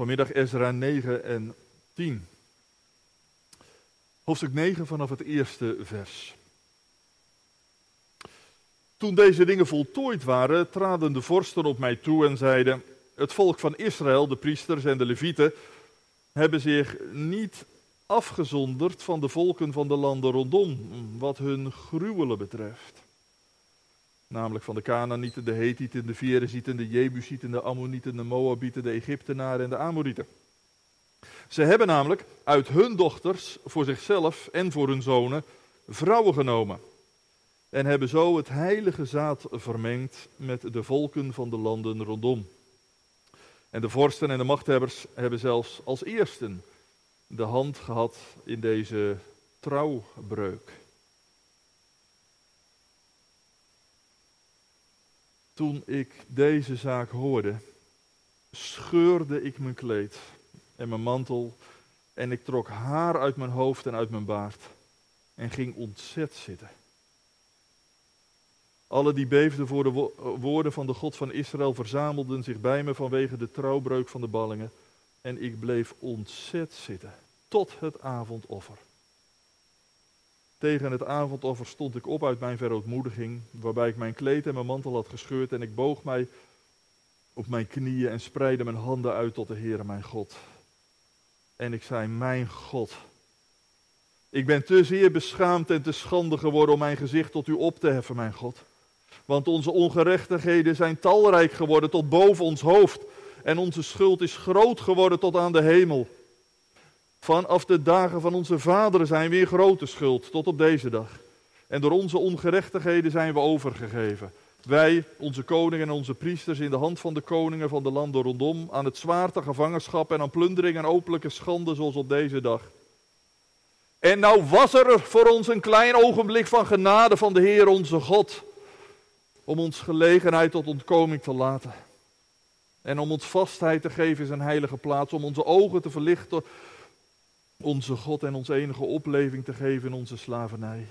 Vanmiddag Ezra 9 en 10. Hoofdstuk 9 vanaf het eerste vers. Toen deze dingen voltooid waren, traden de vorsten op mij toe en zeiden: Het volk van Israël, de priesters en de levieten, hebben zich niet afgezonderd van de volken van de landen rondom, wat hun gruwelen betreft. Namelijk van de Canaanieten, de Hethieten, de Ferezieten, de Jebusieten, de Ammonieten, de Moabieten, de Egyptenaren en de Amorieten. Ze hebben namelijk uit hun dochters voor zichzelf en voor hun zonen vrouwen genomen. En hebben zo het heilige zaad vermengd met de volken van de landen rondom. En de vorsten en de machthebbers hebben zelfs als eersten de hand gehad in deze trouwbreuk. Toen ik deze zaak hoorde, scheurde ik mijn kleed en mijn mantel en ik trok haar uit mijn hoofd en uit mijn baard en ging ontzet zitten. Alle die beefden voor de woorden van de God van Israël verzamelden zich bij me vanwege de trouwbreuk van de ballingen. En ik bleef ontzet zitten tot het avondoffer. Tegen het avondoffer stond ik op uit mijn verootmoediging, waarbij ik mijn kleed en mijn mantel had gescheurd en ik boog mij op mijn knieën en spreidde mijn handen uit tot de Heere mijn God. En ik zei, mijn God, ik ben te zeer beschaamd en te schande geworden om mijn gezicht tot u op te heffen, mijn God. Want onze ongerechtigheden zijn talrijk geworden tot boven ons hoofd. En onze schuld is groot geworden tot aan de hemel. Vanaf de dagen van onze vaderen zijn we in grote schuld tot op deze dag. En door onze ongerechtigheden zijn we overgegeven. Wij, onze koningen en onze priesters, in de hand van de koningen van de landen rondom, aan het zwaarte, gevangenschap en aan plundering en openlijke schande zoals op deze dag. En nou was er voor ons een klein ogenblik van genade van de Heer onze God om ons gelegenheid tot ontkoming te laten. En om ons vastheid te geven in zijn heilige plaats, om onze ogen te verlichten, onze God en ons enige opleving te geven in onze slavernij.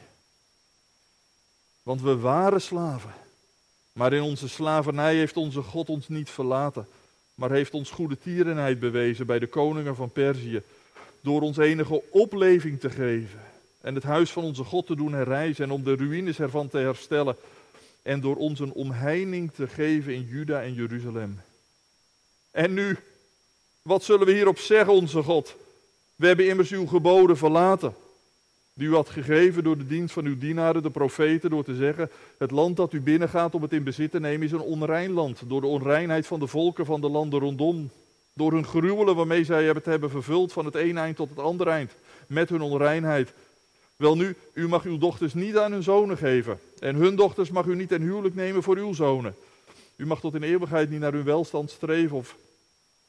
Want we waren slaven, maar in onze slavernij heeft onze God ons niet verlaten, maar heeft ons goede tierenheid bewezen bij de koningen van Perzië, door ons enige opleving te geven en het huis van onze God te doen herrijzen en om de ruïnes ervan te herstellen en door ons een omheining te geven in Juda en Jeruzalem. En nu, wat zullen we hierop zeggen, onze God? We hebben immers uw geboden verlaten, die u had gegeven door de dienst van uw dienaren, de profeten, door te zeggen, het land dat u binnengaat om het in bezit te nemen is een onrein land, door de onreinheid van de volken van de landen rondom, door hun gruwelen waarmee zij het hebben vervuld van het een eind tot het andere eind, met hun onreinheid. Wel nu, u mag uw dochters niet aan hun zonen geven. En hun dochters mag u niet ten huwelijk nemen voor uw zonen. U mag tot in eeuwigheid niet naar hun welstand streven of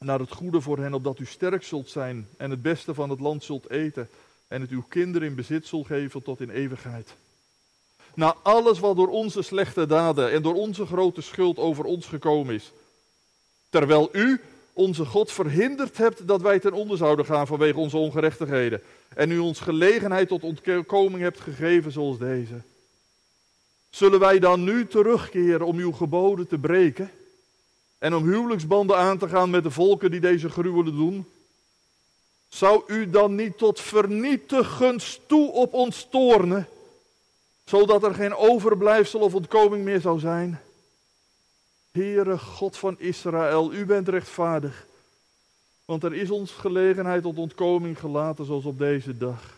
naar het goede voor hen, opdat u sterk zult zijn en het beste van het land zult eten. En het uw kinderen in bezit zult geven tot in eeuwigheid. Na alles wat door onze slechte daden en door onze grote schuld over ons gekomen is. Terwijl u onze God verhinderd hebt dat wij ten onder zouden gaan vanwege onze ongerechtigheden. En u ons gelegenheid tot ontkoming hebt gegeven zoals deze. Zullen wij dan nu terugkeren om uw geboden te breken? En om huwelijksbanden aan te gaan met de volken die deze gruwelen doen? Zou u dan niet tot vernietigens toe op ons toornen, zodat er geen overblijfsel of ontkoming meer zou zijn? Heere God van Israël, u bent rechtvaardig. Want er is ons gelegenheid tot ontkoming gelaten zoals op deze dag.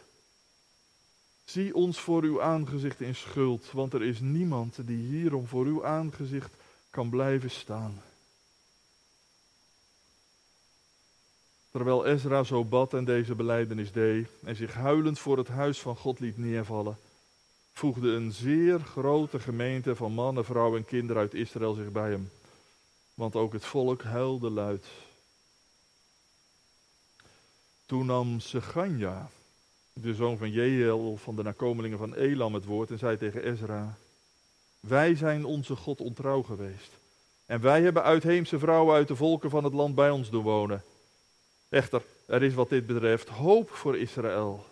Zie ons voor uw aangezicht in schuld, want er is niemand die hierom voor uw aangezicht kan blijven staan. Terwijl Ezra zo bad en deze beleidenis deed en zich huilend voor het huis van God liet neervallen, voegde een zeer grote gemeente van mannen, vrouwen en kinderen uit Israël zich bij hem. Want ook het volk huilde luid. Toen nam Seganja, de zoon van Jehel van de nakomelingen van Elam, het woord en zei tegen Ezra: Wij zijn onze God ontrouw geweest. En wij hebben uitheemse vrouwen uit de volken van het land bij ons doen wonen. Echter, er is wat dit betreft hoop voor Israël.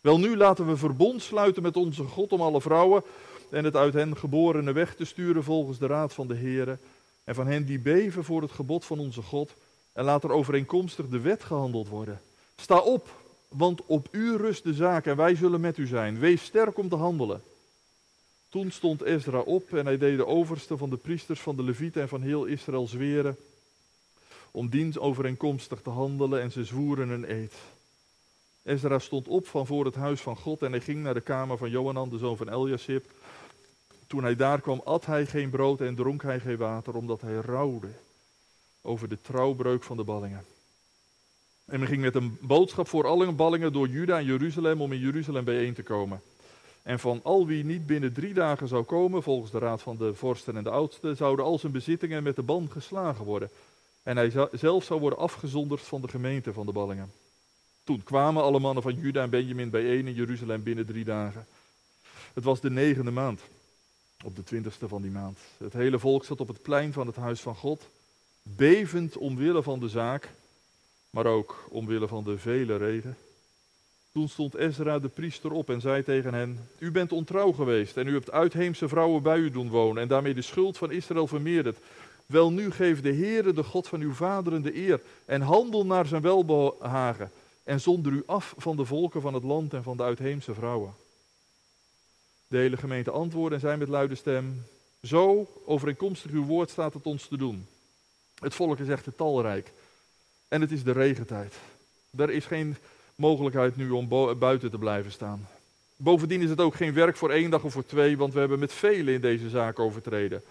Wel nu laten we verbond sluiten met onze God om alle vrouwen en het uit hen geborene weg te sturen volgens de raad van de Heere. En van hen die beven voor het gebod van onze God, En laat er overeenkomstig de wet gehandeld worden. Sta op, want op u rust de zaak en wij zullen met u zijn. Wees sterk om te handelen. Toen stond Ezra op en hij deed de overste van de priesters van de Levieten en van heel Israël zweren om overeenkomstig te handelen en ze zwoeren een eed. Ezra stond op van voor het huis van God en hij ging naar de kamer van Johanan, de zoon van Eliasib. Toen hij daar kwam, at hij geen brood en dronk hij geen water, omdat hij rouwde over de trouwbreuk van de ballingen. En men ging met een boodschap voor alle ballingen door Juda en Jeruzalem om in Jeruzalem bijeen te komen. En van al wie niet binnen drie dagen zou komen, volgens de raad van de vorsten en de oudsten, zouden al zijn bezittingen met de ban geslagen worden. En hij zelf zou worden afgezonderd van de gemeente van de ballingen. Toen kwamen alle mannen van Juda en Benjamin bijeen in Jeruzalem binnen drie dagen. Het was de negende maand, op de twintigste van die maand. Het hele volk zat op het plein van het huis van God, bevend omwille van de zaak, maar ook omwille van de vele regen. Toen stond Ezra de priester op en zei tegen hen: U bent ontrouw geweest en u hebt uitheemse vrouwen bij u doen wonen en daarmee de schuld van Israël vermeerderd. Wel nu geef de Heere, de God van uw vaderen, de eer en handel naar zijn welbehagen en zonder u af van de volken van het land en van de uitheemse vrouwen. De hele gemeente antwoordde en zei met luide stem, zo overeenkomstig uw woord staat het ons te doen. Het volk is echter talrijk en het is de regentijd. Er is geen mogelijkheid nu om buiten te blijven staan. Bovendien is het ook geen werk voor één dag of voor twee, want we hebben met velen in deze zaak overtreden.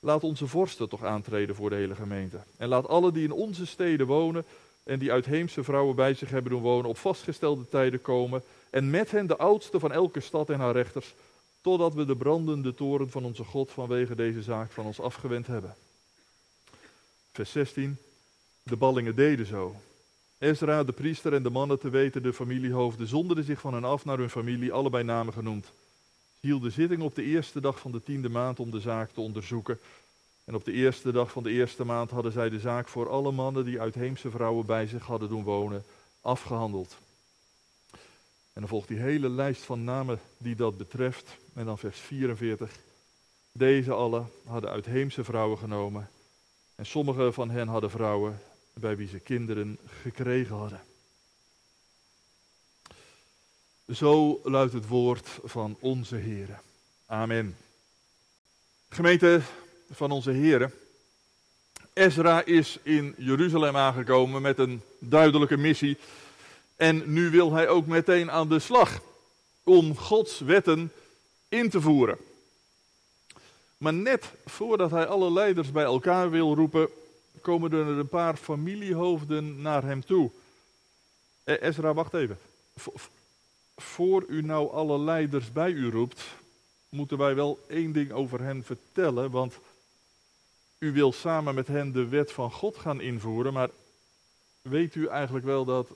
Laat onze vorsten toch aantreden voor de hele gemeente. En laat alle die in onze steden wonen en die uitheemse vrouwen bij zich hebben doen wonen, op vastgestelde tijden komen. En met hen de oudste van elke stad en haar rechters, totdat we de brandende toren van onze God vanwege deze zaak van ons afgewend hebben. Vers 16. De ballingen deden zo. Ezra, de priester en de mannen te weten, de familiehoofden, zonderden zich van hen af naar hun familie, allebei namen genoemd hielden zitting op de eerste dag van de tiende maand om de zaak te onderzoeken. En op de eerste dag van de eerste maand hadden zij de zaak voor alle mannen die uitheemse vrouwen bij zich hadden doen wonen, afgehandeld. En dan volgt die hele lijst van namen die dat betreft. En dan vers 44. Deze allen hadden uitheemse vrouwen genomen. En sommige van hen hadden vrouwen bij wie ze kinderen gekregen hadden. Zo luidt het woord van onze Heer. Amen. Gemeente van onze Heer. Ezra is in Jeruzalem aangekomen met een duidelijke missie. En nu wil hij ook meteen aan de slag om Gods wetten in te voeren. Maar net voordat hij alle leiders bij elkaar wil roepen, komen er een paar familiehoofden naar hem toe. Eh, Ezra, wacht even voor u nou alle leiders bij u roept, moeten wij wel één ding over hen vertellen. Want u wil samen met hen de wet van God gaan invoeren, maar weet u eigenlijk wel dat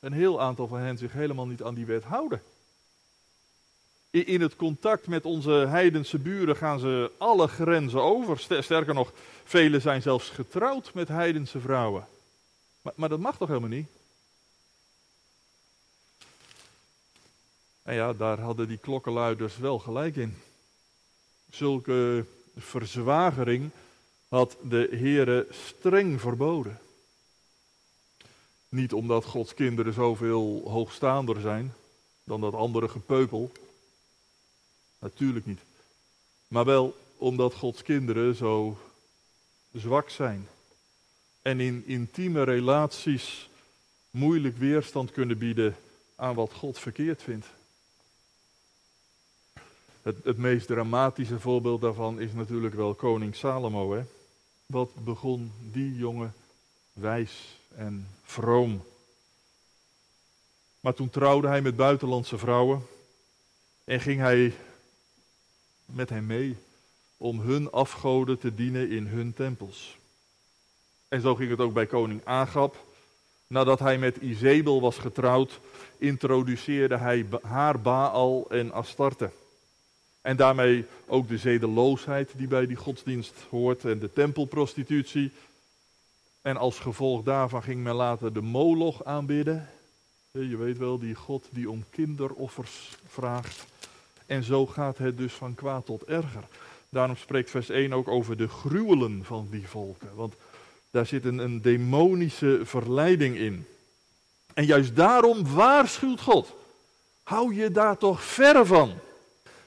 een heel aantal van hen zich helemaal niet aan die wet houden? In het contact met onze heidense buren gaan ze alle grenzen over. Sterker nog, velen zijn zelfs getrouwd met heidense vrouwen. Maar, maar dat mag toch helemaal niet? En ja, daar hadden die klokkenluiders wel gelijk in. Zulke verzwagering had de Heere streng verboden. Niet omdat Gods kinderen zoveel hoogstaander zijn dan dat andere gepeupel. Natuurlijk niet. Maar wel omdat Gods kinderen zo zwak zijn. En in intieme relaties moeilijk weerstand kunnen bieden aan wat God verkeerd vindt. Het, meest dramatische voorbeeld daarvan is natuurlijk wel koning Salomo. Hè? Wat begon die jongen wijs en vroom. Maar toen trouwde hij met buitenlandse vrouwen en ging hij met hen mee om hun afgoden te dienen in hun tempels. En zo ging het ook bij koning Agab. Nadat hij met Izebel was getrouwd, introduceerde hij haar Baal en Astarte. En daarmee ook de zedeloosheid die bij die godsdienst hoort en de tempelprostitutie. En als gevolg daarvan ging men later de Moloch aanbidden. Je weet wel, die God die om kinderoffers vraagt. En zo gaat het dus van kwaad tot erger. Daarom spreekt vers 1 ook over de gruwelen van die volken. Want Daar zit een, een demonische verleiding in. En juist daarom waarschuwt God. Hou je daar toch ver van.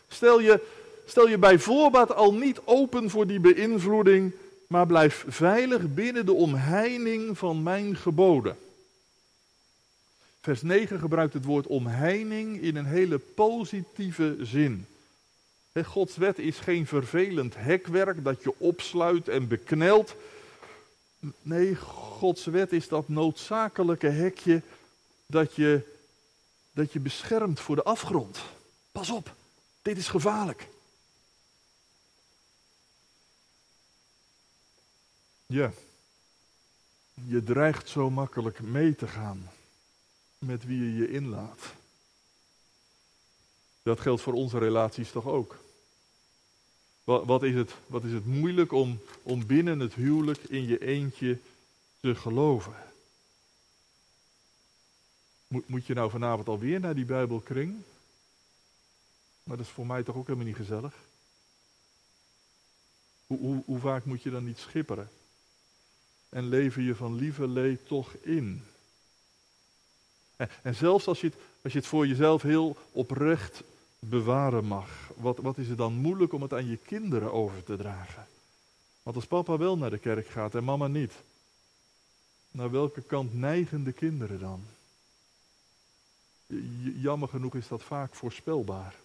Stel je, stel je bij voorbaat al niet open voor die beïnvloeding, maar blijf veilig binnen de omheining van mijn geboden. Vers 9 gebruikt het woord omheining in een hele positieve zin. Gods wet is geen vervelend hekwerk dat je opsluit en beknelt. Nee, Gods wet is dat noodzakelijke hekje dat je, dat je beschermt voor de afgrond. Pas op, dit is gevaarlijk. Ja, je dreigt zo makkelijk mee te gaan met wie je je inlaat. Dat geldt voor onze relaties toch ook. Wat, wat, is, het, wat is het moeilijk om, om binnen het huwelijk in je eentje te geloven? Moet, moet je nou vanavond alweer naar die Bijbelkring? Maar dat is voor mij toch ook helemaal niet gezellig? Hoe, hoe, hoe vaak moet je dan niet schipperen? En leven je van lieve leed toch in? En, en zelfs als je, het, als je het voor jezelf heel oprecht bewaren mag, wat, wat is het dan moeilijk om het aan je kinderen over te dragen? Want als papa wel naar de kerk gaat en mama niet, naar welke kant neigen de kinderen dan? Jammer genoeg is dat vaak voorspelbaar.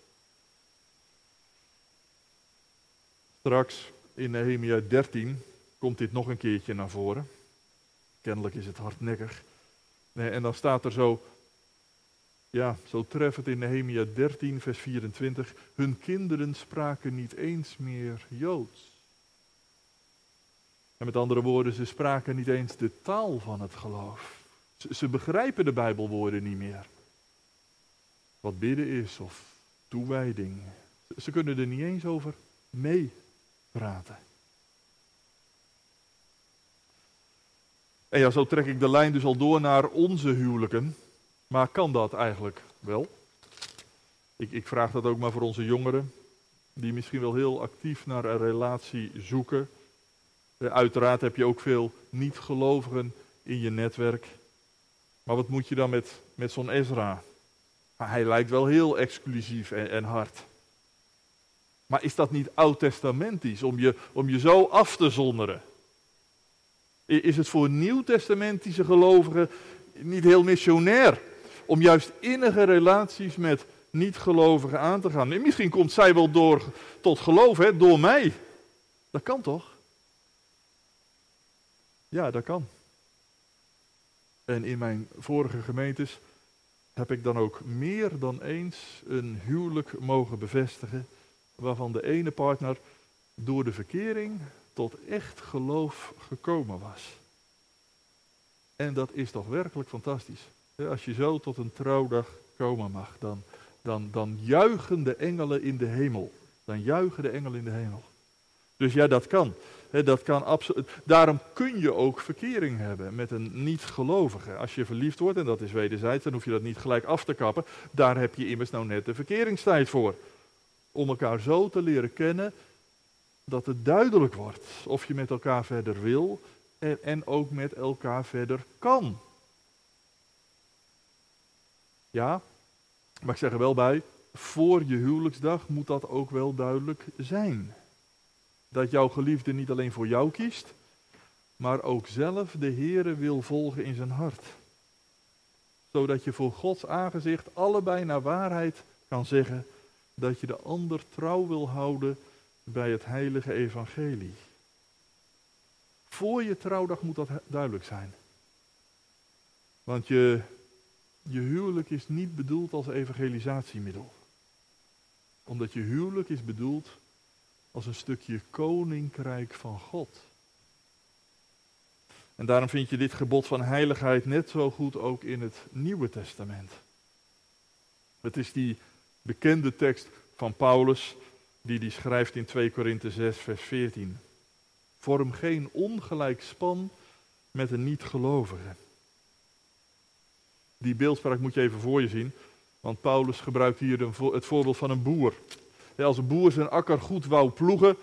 Straks in Nehemia 13 komt dit nog een keertje naar voren. Kennelijk is het hardnekkig. Nee, en dan staat er zo, ja, zo treffend in Nehemia 13, vers 24. Hun kinderen spraken niet eens meer Joods. En met andere woorden, ze spraken niet eens de taal van het geloof. Ze, ze begrijpen de Bijbelwoorden niet meer. Wat bidden is of toewijding. Ze kunnen er niet eens over meepraten. En ja, zo trek ik de lijn dus al door naar onze huwelijken. Maar kan dat eigenlijk wel? Ik, ik vraag dat ook maar voor onze jongeren, die misschien wel heel actief naar een relatie zoeken. Eh, uiteraard heb je ook veel niet-gelovigen in je netwerk. Maar wat moet je dan met, met zo'n Ezra? Hij lijkt wel heel exclusief en, en hard. Maar is dat niet oud-testamentisch om je, om je zo af te zonderen? Is het voor nieuw-testamentische gelovigen niet heel missionair om juist innige relaties met niet-gelovigen aan te gaan? misschien komt zij wel door, tot geloof, hè, door mij. Dat kan toch? Ja, dat kan. En in mijn vorige gemeentes heb ik dan ook meer dan eens een huwelijk mogen bevestigen, waarvan de ene partner door de verkering tot echt geloof gekomen was. En dat is toch werkelijk fantastisch. Als je zo tot een trouwdag komen mag, dan, dan, dan juichen de engelen in de hemel. Dan juichen de engelen in de hemel. Dus ja, dat kan. dat kan absoluut. Daarom kun je ook verkering hebben met een niet-gelovige. Als je verliefd wordt, en dat is wederzijds, dan hoef je dat niet gelijk af te kappen. Daar heb je immers nou net de verkeringstijd voor. Om elkaar zo te leren kennen dat het duidelijk wordt of je met elkaar verder wil en, en ook met elkaar verder kan. Ja, maar ik zeg er wel bij, voor je huwelijksdag moet dat ook wel duidelijk zijn. Dat jouw geliefde niet alleen voor jou kiest, maar ook zelf de Heere wil volgen in zijn hart. Zodat je voor Gods aangezicht allebei naar waarheid kan zeggen dat je de ander trouw wil houden bij het heilige evangelie. Voor je trouwdag moet dat duidelijk zijn. Want je, je huwelijk is niet bedoeld als evangelisatiemiddel. Omdat je huwelijk is bedoeld als een stukje koninkrijk van God. En daarom vind je dit gebod van heiligheid net zo goed ook in het Nieuwe Testament. Het is die bekende tekst van Paulus die die schrijft in 2 Korinthe 6 vers 14. Vorm geen ongelijk span met een niet-gelovige. Die beeldspraak moet je even voor je zien, want Paulus gebruikt hier het voorbeeld van een boer. Als een boer zijn akker goed wou ploegen,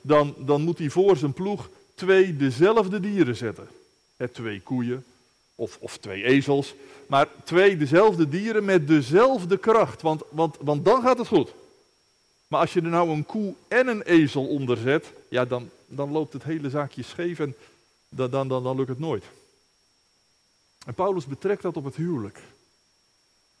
dan, dan moet hij voor zijn ploeg twee dezelfde dieren zetten. twee koeien of, of twee ezels, maar twee dezelfde dieren met dezelfde kracht, want, want, want dan gaat het goed. Maar als je er nou een koe en een ezel onder zet, ja, dan, dan loopt het hele zaakje scheef en dan, dan, dan, dan lukt het nooit. En Paulus betrekt dat op het huwelijk.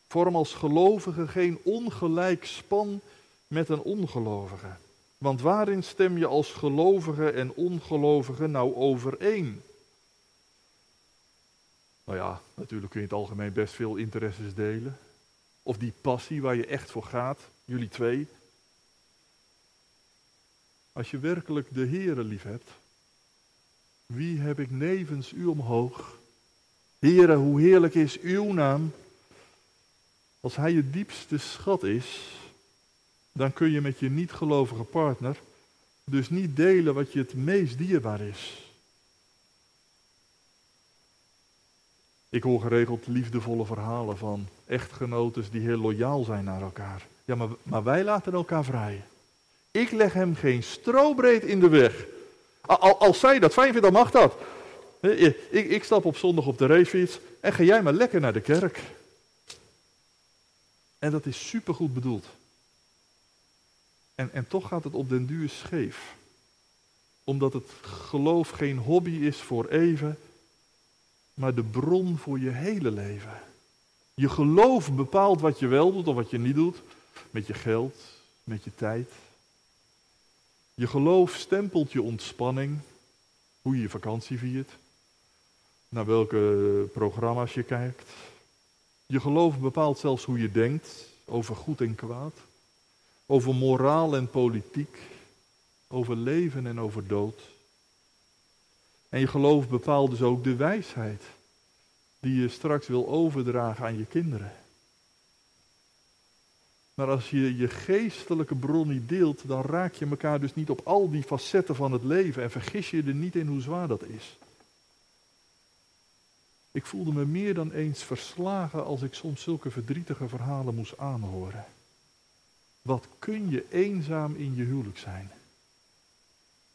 Vorm als gelovige geen ongelijk span met een ongelovige. Want waarin stem je als gelovige en ongelovige nou overeen? Nou ja, natuurlijk kun je in het algemeen best veel interesses delen. Of die passie waar je echt voor gaat, jullie twee. Als je werkelijk de Heere lief hebt, wie heb ik nevens u omhoog? Heere, hoe heerlijk is uw naam. Als hij je diepste schat is, dan kun je met je niet-gelovige partner dus niet delen wat je het meest dierbaar is. Ik hoor geregeld liefdevolle verhalen van echtgenotes die heel loyaal zijn naar elkaar. Ja, maar, maar wij laten elkaar vrij. Ik leg hem geen strobreed in de weg. Als zij dat fijn vindt, dan mag dat. Ik, ik stap op zondag op de racefiets en ga jij maar lekker naar de kerk. En dat is supergoed bedoeld. En, en toch gaat het op den duur scheef. Omdat het geloof geen hobby is voor even, maar de bron voor je hele leven. Je geloof bepaalt wat je wel doet of wat je niet doet. Met je geld, met je tijd. Je geloof stempelt je ontspanning, hoe je je vakantie viert, naar welke programma's je kijkt. Je geloof bepaalt zelfs hoe je denkt over goed en kwaad, over moraal en politiek, over leven en over dood. En je geloof bepaalt dus ook de wijsheid die je straks wil overdragen aan je kinderen. Maar als je je geestelijke bron niet deelt, dan raak je elkaar dus niet op al die facetten van het leven en vergis je er niet in hoe zwaar dat is. Ik voelde me meer dan eens verslagen als ik soms zulke verdrietige verhalen moest aanhoren. Wat kun je eenzaam in je huwelijk zijn?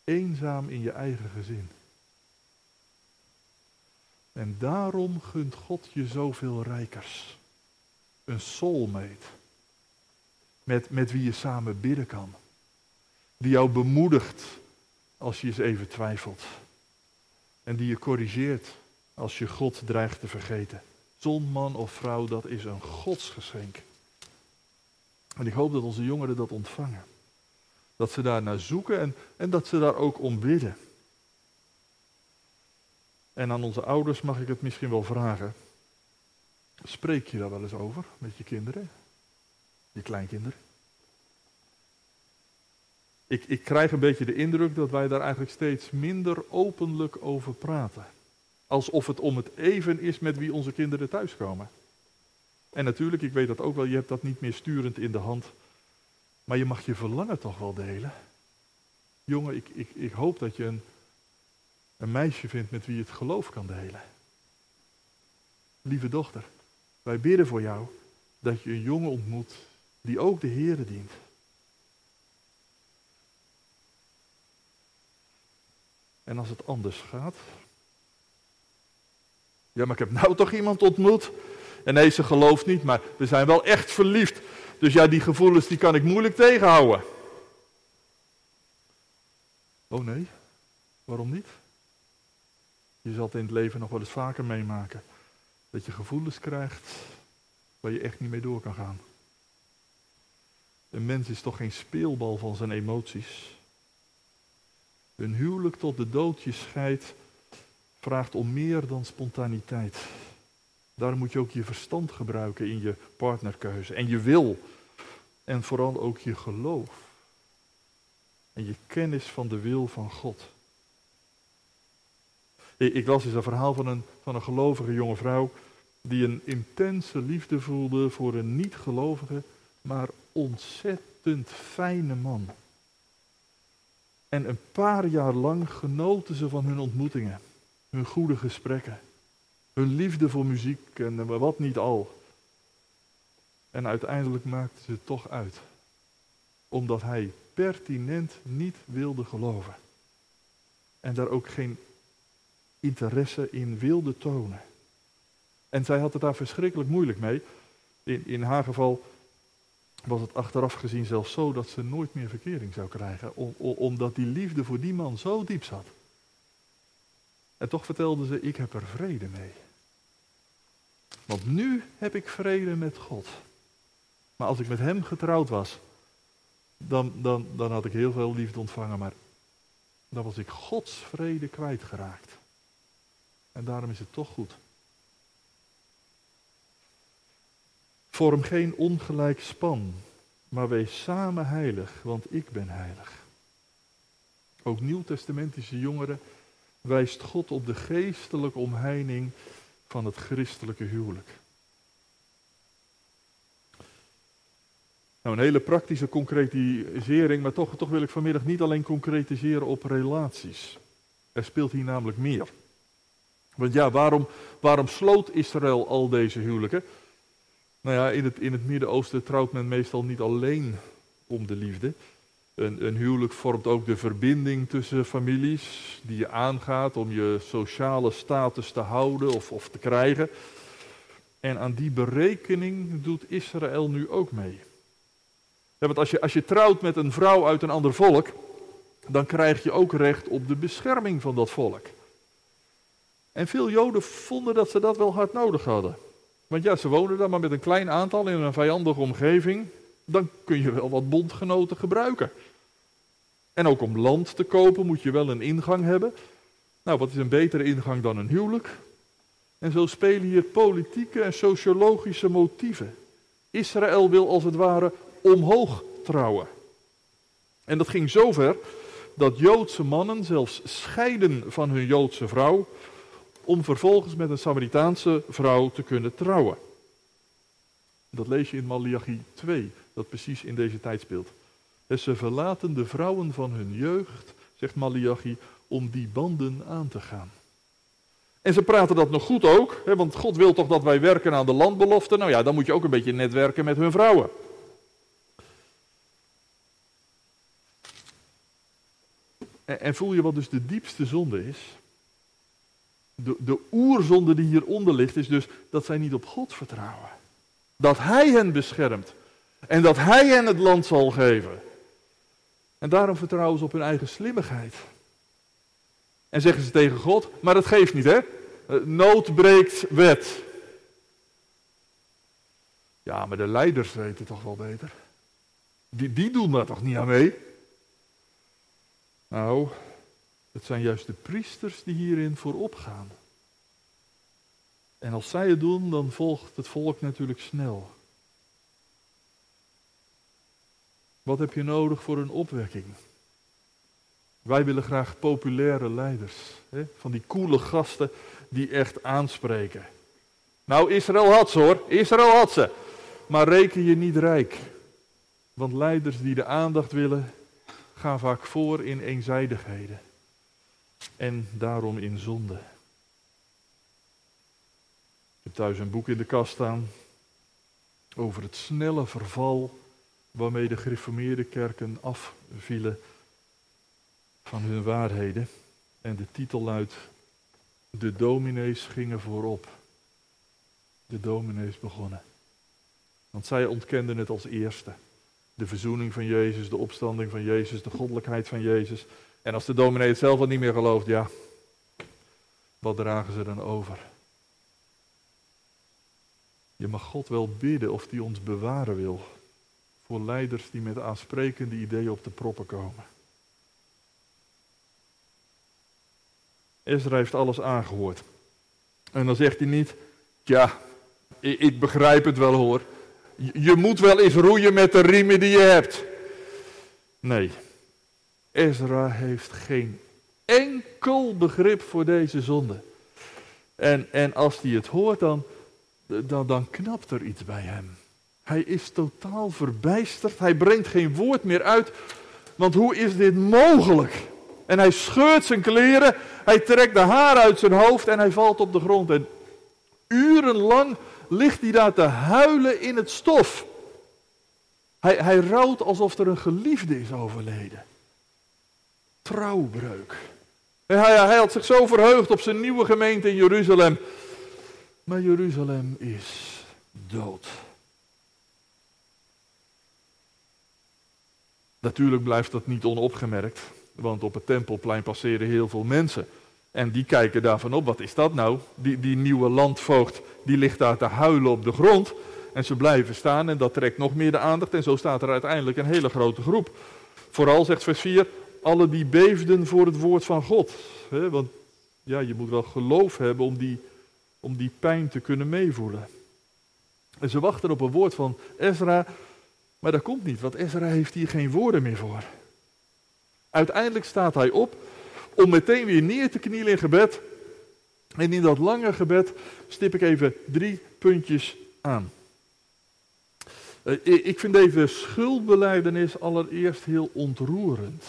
Eenzaam in je eigen gezin. En daarom gunt God je zoveel rijkers. Een soulmate. Met, met wie je samen bidden kan. Die jou bemoedigt als je eens even twijfelt. En die je corrigeert als je God dreigt te vergeten. Zon, man of vrouw, dat is een godsgeschenk. En ik hoop dat onze jongeren dat ontvangen. Dat ze daar naar zoeken en, en dat ze daar ook om bidden. En aan onze ouders mag ik het misschien wel vragen. Spreek je daar wel eens over met je kinderen? Je kleinkinderen? Ik, ik krijg een beetje de indruk dat wij daar eigenlijk steeds minder openlijk over praten. Alsof het om het even is met wie onze kinderen thuiskomen. En natuurlijk, ik weet dat ook wel, je hebt dat niet meer sturend in de hand. Maar je mag je verlangen toch wel delen. Jongen, ik, ik, ik hoop dat je een, een meisje vindt met wie je het geloof kan delen. Lieve dochter, wij bidden voor jou dat je een jongen ontmoet die ook de Heere dient. En als het anders gaat, ja, maar ik heb nou toch iemand ontmoet. En nee, ze gelooft niet, maar we zijn wel echt verliefd. Dus ja, die gevoelens die kan ik moeilijk tegenhouden. Oh nee, waarom niet? Je zal het in het leven nog wel eens vaker meemaken. Dat je gevoelens krijgt waar je echt niet mee door kan gaan. Een mens is toch geen speelbal van zijn emoties. Een huwelijk tot de dood je scheidt vraagt om meer dan spontaniteit. Daarom moet je ook je verstand gebruiken in je partnerkeuze. En je wil. En vooral ook je geloof. En je kennis van de wil van God. Ik las eens een verhaal van een, van een gelovige jonge vrouw. die een intense liefde voelde voor een niet-gelovige, maar ontzettend fijne man. En een paar jaar lang genoten ze van hun ontmoetingen hun goede gesprekken, hun liefde voor muziek en wat niet al. En uiteindelijk maakte ze het toch uit, omdat hij pertinent niet wilde geloven. En daar ook geen interesse in wilde tonen. En zij had het daar verschrikkelijk moeilijk mee. In, in haar geval was het achteraf gezien zelfs zo dat ze nooit meer verkering zou krijgen. omdat die liefde voor die man zo diep zat. En toch vertelde ze, ik heb er vrede mee. Want nu heb ik vrede met God. Maar als ik met hem getrouwd was, dan, dan, dan had ik heel veel liefde ontvangen. Maar dan was ik Gods vrede kwijtgeraakt. En daarom is het toch goed. Vorm geen ongelijk span, maar wees samen heilig, want ik ben heilig. Ook nieuwtestamentische jongeren wijst God op de geestelijke omheining van het christelijke huwelijk. Nou, een hele praktische concretisering, maar toch, toch wil ik vanmiddag niet alleen concretiseren op relaties. Er speelt hier namelijk meer. Want ja, waarom, waarom sloot Israël al deze huwelijken? Nou ja, in het, in het Midden-Oosten trouwt men meestal niet alleen om de liefde. Een, een, huwelijk vormt ook de verbinding tussen families die je aangaat om je sociale status te houden of, of te krijgen. En aan die berekening doet Israël nu ook mee. Want als je, als je trouwt met een vrouw uit een ander volk, dan krijg je ook recht op de bescherming van dat volk. En veel Joden vonden dat ze dat wel hard nodig hadden. Want ja, ze wonen dan maar met een klein aantal in een vijandige omgeving. Dan kun je wel wat bondgenoten gebruiken. En ook om land te kopen moet je wel een ingang hebben. Nou, wat is een betere ingang dan een huwelijk? En zo spelen hier politieke en sociologische motieven. Israël wil als het ware omhoog trouwen. En dat ging zover dat Joodse mannen zelfs scheiden van hun Joodse vrouw om vervolgens met een Samaritaanse vrouw te kunnen trouwen. Dat lees je in Malachi 2, dat precies in deze tijd speelt. En ze verlaten de vrouwen van hun jeugd, zegt Malachi, om die banden aan te gaan. En ze praten dat nog goed ook, hè, want God wil toch dat wij werken aan de landbelofte. Nou ja, dan moet je ook een beetje netwerken met hun vrouwen. En, en voel je wat dus de diepste zonde is? De, de oerzonde die hieronder ligt, is dus dat zij niet op God vertrouwen. Dat Hij hen beschermt. En dat Hij hen het land zal geven. En daarom vertrouwen ze op hun eigen slimmigheid. En zeggen ze tegen God, maar dat geeft niet hè. Eh, nood breekt wet. Ja, maar de leiders weten toch wel beter. Die, die doen daar toch niet aan mee? Nou, het zijn juist de priesters die hierin voorop gaan. En als zij het doen, dan volgt het volk natuurlijk snel. Wat heb je nodig voor een opwekking? Wij willen graag populaire leiders. Hè? Van die coole gasten die echt aanspreken. Nou, Israël had ze hoor. Israël had ze. Maar reken je niet rijk. Want leiders die de aandacht willen, gaan vaak voor in eenzijdigheden en daarom in zonde. Ik heb thuis een boek in de kast staan over het snelle verval waarmee de gereformeerde kerken afvielen van hun waarheden. En de titel luidt, de dominees gingen voorop. De dominees begonnen. Want zij ontkenden het als eerste. De verzoening van Jezus, de opstanding van Jezus, de goddelijkheid van Jezus. En als de dominee het zelf al niet meer gelooft, ja, wat dragen ze dan over? Je mag God wel bidden of hij ons bewaren wil voor leiders die met aansprekende ideeën op de proppen komen. Ezra heeft alles aangehoord. En dan zegt hij niet, ja, ik begrijp het wel hoor. Je moet wel eens roeien met de riemen die je hebt. Nee, Ezra heeft geen enkel begrip voor deze zonde. En, en als hij het hoort, dan, dan, dan knapt er iets bij hem. Hij is totaal verbijsterd. Hij brengt geen woord meer uit. Want hoe is dit mogelijk? En hij scheurt zijn kleren. Hij trekt de haar uit zijn hoofd en hij valt op de grond. En urenlang ligt hij daar te huilen in het stof. Hij, hij rouwt alsof er een geliefde is overleden trouwbreuk. Hij, hij had zich zo verheugd op zijn nieuwe gemeente in Jeruzalem. Maar Jeruzalem is dood. Natuurlijk blijft dat niet onopgemerkt, want op het tempelplein passeren heel veel mensen. En die kijken daarvan op, wat is dat nou? Die, die nieuwe landvoogd, die ligt daar te huilen op de grond. En ze blijven staan en dat trekt nog meer de aandacht. En zo staat er uiteindelijk een hele grote groep. Vooral, zegt vers 4, alle die beefden voor het woord van God. want ja, je moet wel geloof hebben om die, om die pijn te kunnen meevoelen. En ze wachten op een woord van Ezra, maar dat komt niet, want Ezra heeft hier geen woorden meer voor. Uiteindelijk staat hij op om meteen weer neer te knielen in gebed. En in dat lange gebed stip ik even drie puntjes aan. Eh, ik vind deze schuldbeleidenis allereerst heel ontroerend.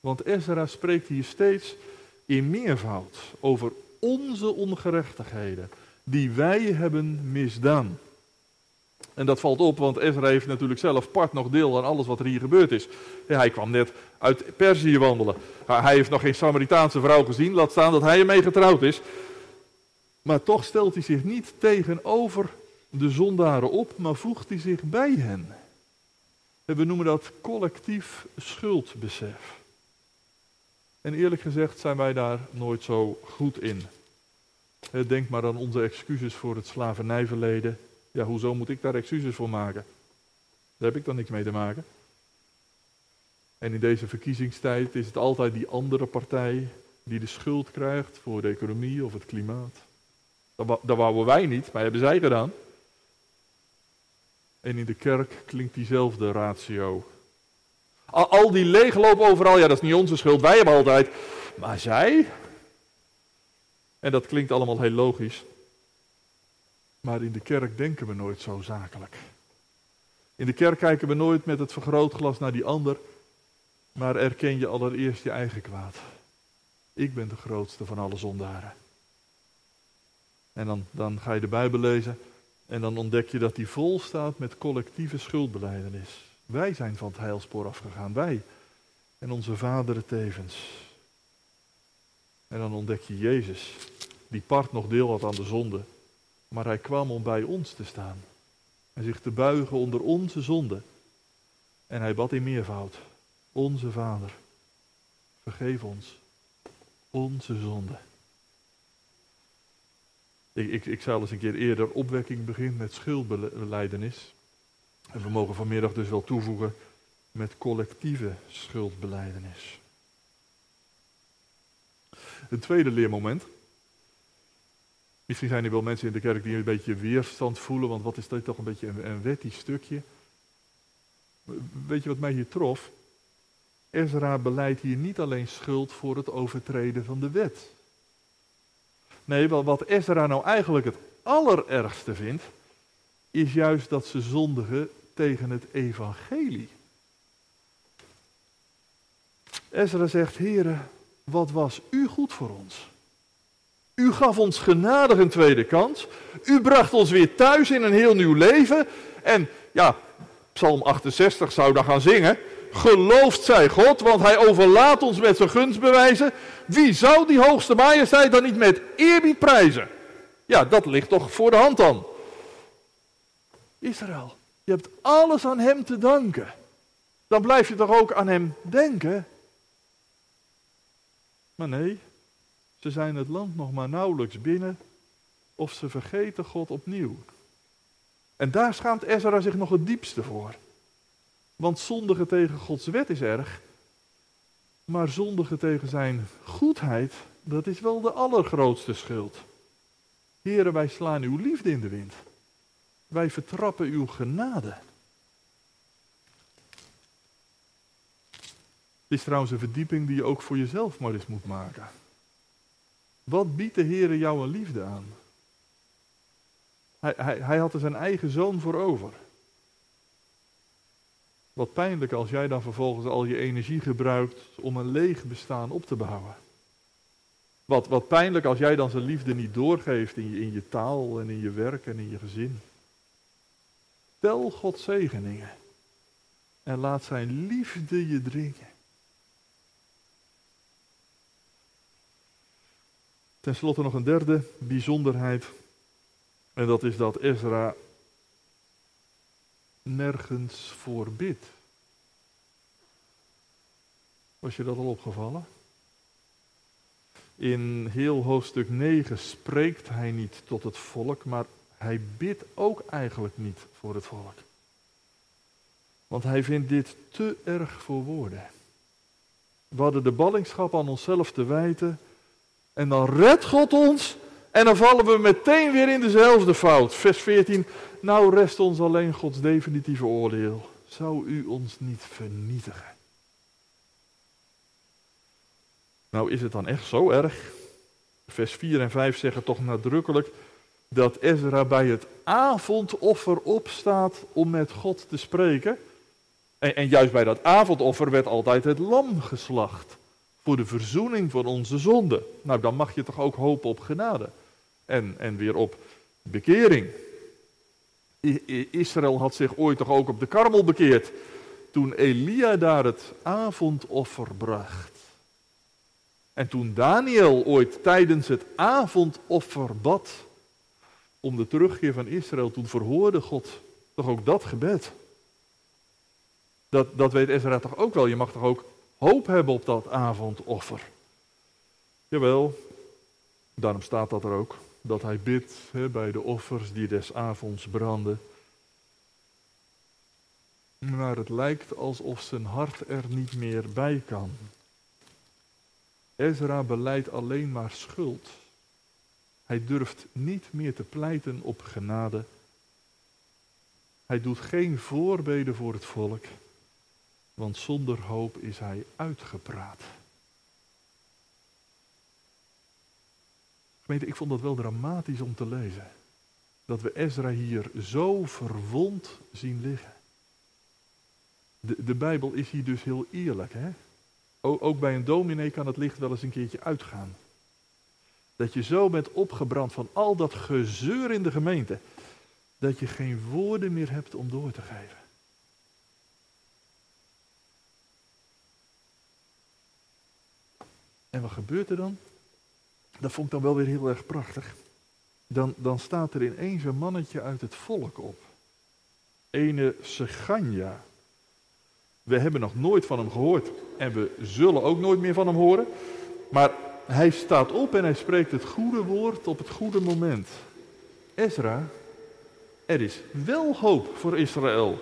Want Ezra spreekt hier steeds in meervoud over onze ongerechtigheden die wij hebben misdaan. En dat valt op, want Ezra heeft natuurlijk zelf part nog deel aan alles wat er hier gebeurd is. hij kwam net uit Perzië wandelen. Hij heeft nog geen Samaritaanse vrouw gezien, laat staan dat hij ermee getrouwd is. Maar toch stelt hij zich niet tegenover de zondaren op, maar voegt hij zich bij hen. we noemen dat collectief schuldbesef. En eerlijk gezegd zijn wij daar nooit zo goed in. Denk maar aan onze excuses voor het slavernijverleden. Ja, hoezo moet ik daar excuses voor maken? Daar heb ik dan niks mee te maken. En in deze verkiezingstijd is het altijd die andere partij die de schuld krijgt voor de economie of het klimaat. Dat, dat wouden wij niet, maar hebben zij gedaan. En in de kerk klinkt diezelfde ratio. Al, die leegloop overal, ja dat is niet onze schuld, wij hebben altijd. Maar zij? En dat klinkt allemaal heel logisch. Maar in de kerk denken we nooit zo zakelijk. In de kerk kijken we nooit met het vergrootglas naar die ander, maar erken je allereerst je eigen kwaad. Ik ben de grootste van alle zondaren. En dan, dan ga je de Bijbel lezen en dan ontdek je dat die vol staat met collectieve schuldbeleidenis. Wij zijn van het heilspoor afgegaan, wij. En onze vaderen tevens. En dan ontdek je Jezus, die part nog deel had aan de zonde. Maar hij kwam om bij ons te staan. En zich te buigen onder onze zonde. En hij bad in meervoud. Onze Vader, vergeef ons onze zonde. Ik, ik, zal eens een keer eerder opwekking beginnen met schuldbeleidenis. En we mogen vanmiddag dus wel toevoegen met collectieve schuldbeleidenis. Een tweede leermoment. Misschien zijn er wel mensen in de kerk die een beetje weerstand voelen, want wat is dit toch een beetje een, een wettig stukje. Weet je wat mij hier trof? Ezra beleidt hier niet alleen schuld voor het overtreden van de wet. Nee, wat Ezra nou eigenlijk het allerergste vindt, is juist dat ze zondigen tegen het evangelie. Ezra zegt, heren, wat was u goed voor ons? U gaf ons genadig een tweede kans. U bracht ons weer thuis in een heel nieuw leven. En ja, Psalm 68 zou daar gaan zingen. Geloofd zij God, want hij overlaat ons met zijn gunstbewijzen. Wie zou die hoogste majesteit dan niet met eerbied prijzen? Ja, dat ligt toch voor de hand dan. Israël, je hebt alles aan hem te danken. Dan blijf je toch ook aan hem denken? Maar nee, ze zijn het land nog maar nauwelijks binnen of ze vergeten God opnieuw. En daar schaamt Ezra zich nog het diepste voor. Want zondigen tegen Gods wet is erg, maar zondigen tegen zijn goedheid, dat is wel de allergrootste schuld. Heren, wij slaan uw liefde in de wind. Wij vertrappen uw genade. Het is trouwens een verdieping die je ook voor jezelf maar eens moet maken. Wat biedt de Heer jou een liefde aan? Hij, hij, hij had er zijn eigen zoon voor over. Wat pijnlijk als jij dan vervolgens al je energie gebruikt om een leeg bestaan op te bouwen. Wat, wat pijnlijk als jij dan zijn liefde niet doorgeeft in in je taal en in je werk en in je gezin. Tel God zegeningen en laat zijn liefde je dringen. Ten slotte nog een derde bijzonderheid. En dat is dat Ezra nergens voor bidt. Was je dat al opgevallen? In heel hoofdstuk 9 spreekt hij niet tot het volk, maar hij bidt ook eigenlijk niet voor het volk. Want hij vindt dit te erg voor woorden. We hadden de ballingschap aan onszelf te wijten. En dan redt God ons. En dan vallen we meteen weer in dezelfde fout. Vers 14. Nou rest ons alleen Gods definitieve oordeel. Zou u ons niet vernietigen? Nou is het dan echt zo erg? Vers 4 en 5 zeggen toch nadrukkelijk dat Ezra bij het avondoffer opstaat om met God te spreken. En, en, juist bij dat avondoffer werd altijd het lam geslacht. Voor de verzoening van onze zonde. Nou, dan mag je toch ook hopen op genade. En, en weer op bekering. Israël had zich ooit toch ook op de karmel bekeerd. Toen Elia daar het avondoffer bracht. En toen Daniel ooit tijdens het avondoffer bad om de terugkeer van Israël, toen verhoorde God toch ook dat gebed. Dat, dat weet Ezra toch ook wel. Je mag toch ook hoop hebben op dat avondoffer. Jawel, daarom staat dat er ook. Dat hij bidt bij de offers die des avonds branden. Maar het lijkt alsof zijn hart er niet meer bij kan. Ezra beleidt alleen maar schuld. Hij durft niet meer te pleiten op genade. Hij doet geen voorbeden voor het volk, want zonder hoop is hij uitgepraat. Ik vond dat wel dramatisch om te lezen. Dat we Ezra hier zo verwond zien liggen. De, de Bijbel is hier dus heel eerlijk, hè? Ook bij een dominee kan het licht wel eens een keertje uitgaan. Dat je zo bent opgebrand van al dat gezeur in de gemeente, dat je geen woorden meer hebt om door te geven. En wat gebeurt er dan? Dat vond ik dan wel weer heel erg prachtig. Dan, dan staat er ineens een mannetje uit het volk op. Ene Seganja. We hebben nog nooit van hem gehoord en we zullen ook nooit meer van hem horen. Maar hij staat op en hij spreekt het goede woord op het goede moment. Ezra, er is wel hoop voor Israël.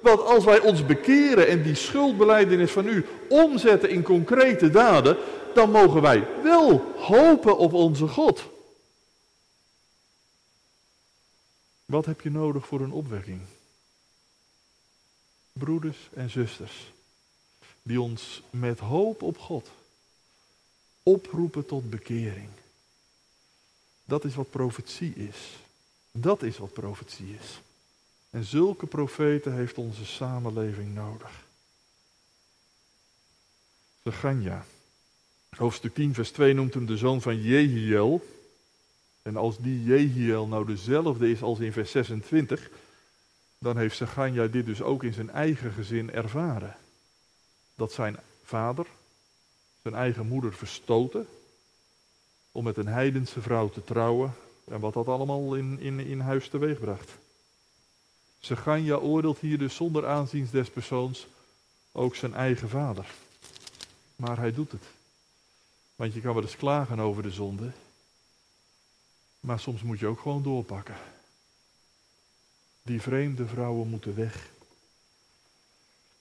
Want als wij ons bekeren en die schuldbeleidenis van u omzetten in concrete daden, dan mogen wij wel hopen op onze God. Wat heb je nodig voor een opwekking? Broeders en zusters, die ons met hoop op God oproepen tot bekering. Dat is wat profetie is. Dat is wat profetie is. En zulke profeten heeft onze samenleving nodig. Ganja. Hoofdstuk 10, vers 2 noemt hem de zoon van Jehiel. En als die Jehiel nou dezelfde is als in vers 26, dan heeft Seganja dit dus ook in zijn eigen gezin ervaren. Dat zijn vader zijn eigen moeder verstoten om met een heidense vrouw te trouwen en wat dat allemaal in, in, in huis teweegbracht. Seganja oordeelt hier dus zonder aanzien des persoons ook zijn eigen vader. Maar hij doet het. Want je kan wel eens klagen over de zonde. Maar soms moet je ook gewoon doorpakken. Die vreemde vrouwen moeten weg.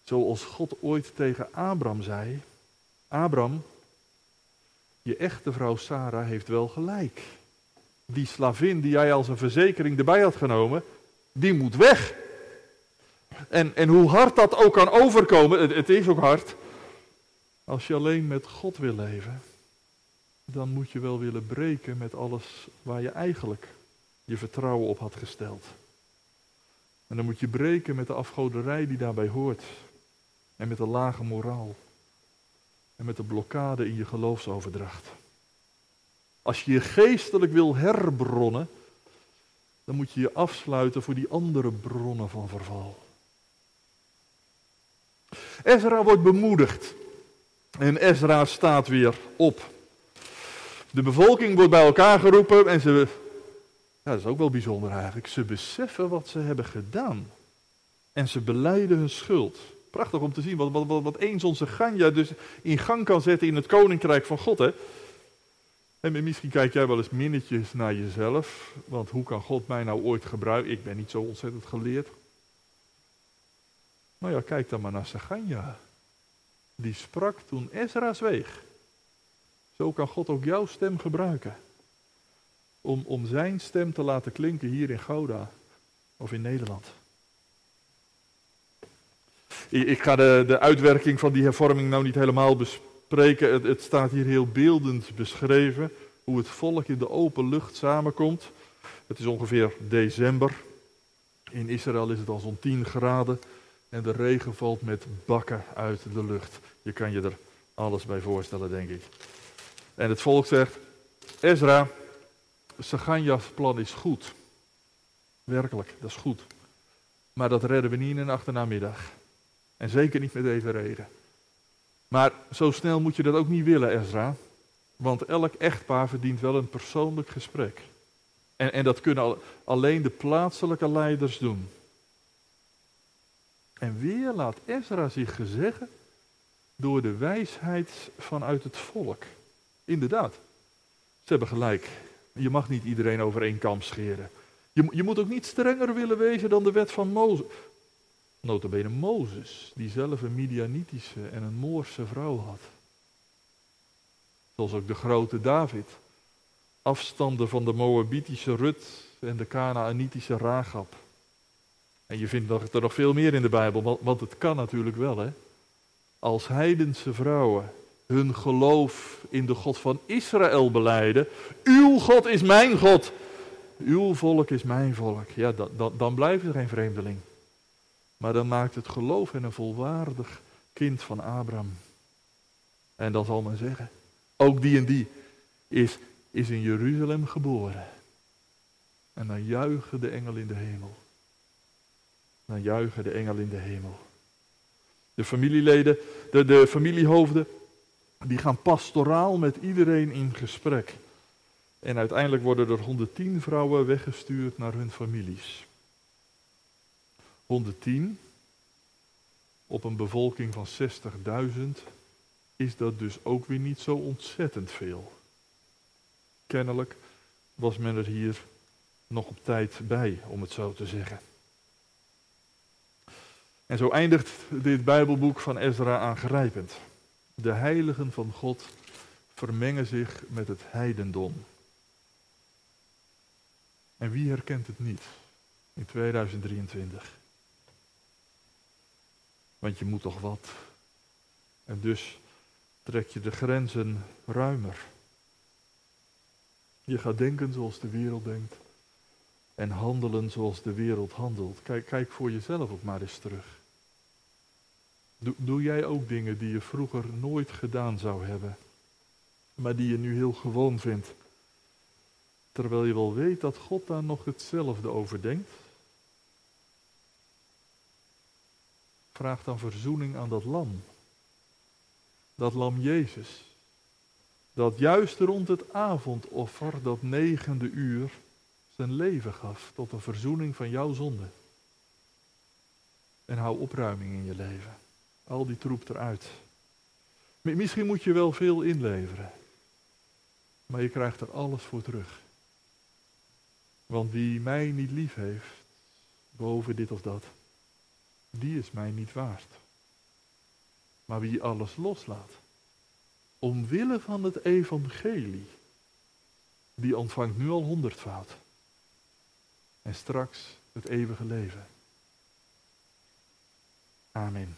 Zoals God ooit tegen Abraham zei: Abraham, je echte vrouw Sarah heeft wel gelijk. Die slavin die jij als een verzekering erbij had genomen, die moet weg. En, en hoe hard dat ook kan overkomen, het, het is ook hard. Als je alleen met God wil leven, dan moet je wel willen breken met alles waar je eigenlijk je vertrouwen op had gesteld. En dan moet je breken met de afgoderij die daarbij hoort. En met de lage moraal. Met de blokkade in je geloofsoverdracht. Als je je geestelijk wil herbronnen, dan moet je je afsluiten voor die andere bronnen van verval. Ezra wordt bemoedigd. En Ezra staat weer op. De bevolking wordt bij elkaar geroepen en ze, ja, dat is ook wel bijzonder eigenlijk, ze beseffen wat ze hebben gedaan. En ze beleiden hun schuld. Prachtig om te zien wat, wat, wat, eens onze Ganja dus in gang kan zetten in het koninkrijk van God. Hè? En misschien kijk jij wel eens minnetjes naar jezelf. Want hoe kan God mij nou ooit gebruiken? Ik ben niet zo ontzettend geleerd. Nou ja, kijk dan maar naar Saganja. Die sprak toen Ezra zweeg. Zo kan God ook jouw stem gebruiken. Om, om zijn stem te laten klinken hier in Gouda of in Nederland. Ik, ga de, de uitwerking van die hervorming nou niet helemaal bespreken. Het, het staat hier heel beeldend beschreven. Hoe het volk in de open lucht samenkomt. Het is ongeveer december. In Israël is het al zo'n 10 graden. En de regen valt met bakken uit de lucht. Je kan je er alles bij voorstellen, denk ik. En het volk zegt: Ezra, Saganja's plan is goed. Werkelijk, dat is goed. Maar dat redden we niet in een achternamiddag. En zeker niet met deze regen. Maar zo snel moet je dat ook niet willen, Ezra. Want elk echtpaar verdient wel een persoonlijk gesprek. En, en dat kunnen alleen de plaatselijke leiders doen. En weer laat Ezra zich gezeggen door de wijsheid vanuit het volk. Inderdaad, ze hebben gelijk. Je mag niet iedereen over één kam scheren. Je, je moet ook niet strenger willen wezen dan de wet van Mozes. Notabene Mozes, die zelf een Midianitische en een Moorse vrouw had. Zoals ook de grote David. Afstanden van de Moabitische Rut en de Canaanitische Ragab. En je vindt er nog veel meer in de Bijbel, want het kan natuurlijk wel, hè. Als heidense vrouwen hun geloof in de God van Israël beleiden. Uw God is mijn God. Uw volk is mijn volk. Ja, dan, dan, dan blijft er geen vreemdeling. Maar dan maakt het geloof hen een volwaardig kind van Abraham. En dan zal men zeggen, ook die en die is, is in Jeruzalem geboren. En dan juichen de engel in de hemel. Dan juichen de engel in de hemel. De familieleden, de, de familiehoofden, die gaan pastoraal met iedereen in gesprek. En uiteindelijk worden er 110 vrouwen weggestuurd naar hun families. 110 op een bevolking van 60.000 is dat dus ook weer niet zo ontzettend veel. Kennelijk was men er hier nog op tijd bij, om het zo te zeggen. En zo eindigt dit Bijbelboek van Ezra aangrijpend. De heiligen van God vermengen zich met het heidendom. En wie herkent het niet in 2023? Want je moet toch wat. En dus trek je de grenzen ruimer. Je gaat denken zoals de wereld denkt. En handelen zoals de wereld handelt. Kijk, kijk voor jezelf ook maar eens terug. Doe, doe jij ook dingen die je vroeger nooit gedaan zou hebben, maar die je nu heel gewoon vindt? Terwijl je wel weet dat God daar nog hetzelfde over denkt. Vraag dan verzoening aan dat lam. Dat lam Jezus. Dat juist rond het avondoffer, dat negende uur, zijn leven gaf tot een verzoening van jouw zonde. En hou opruiming in je leven. Al die troep eruit. Misschien moet je wel veel inleveren. Maar je krijgt er alles voor terug. Want wie mij niet lief heeft, boven dit of dat, die is mij niet waard. Maar wie alles loslaat, omwille van het evangelie, die ontvangt nu al honderdvoud. En straks het eeuwige leven. Amen.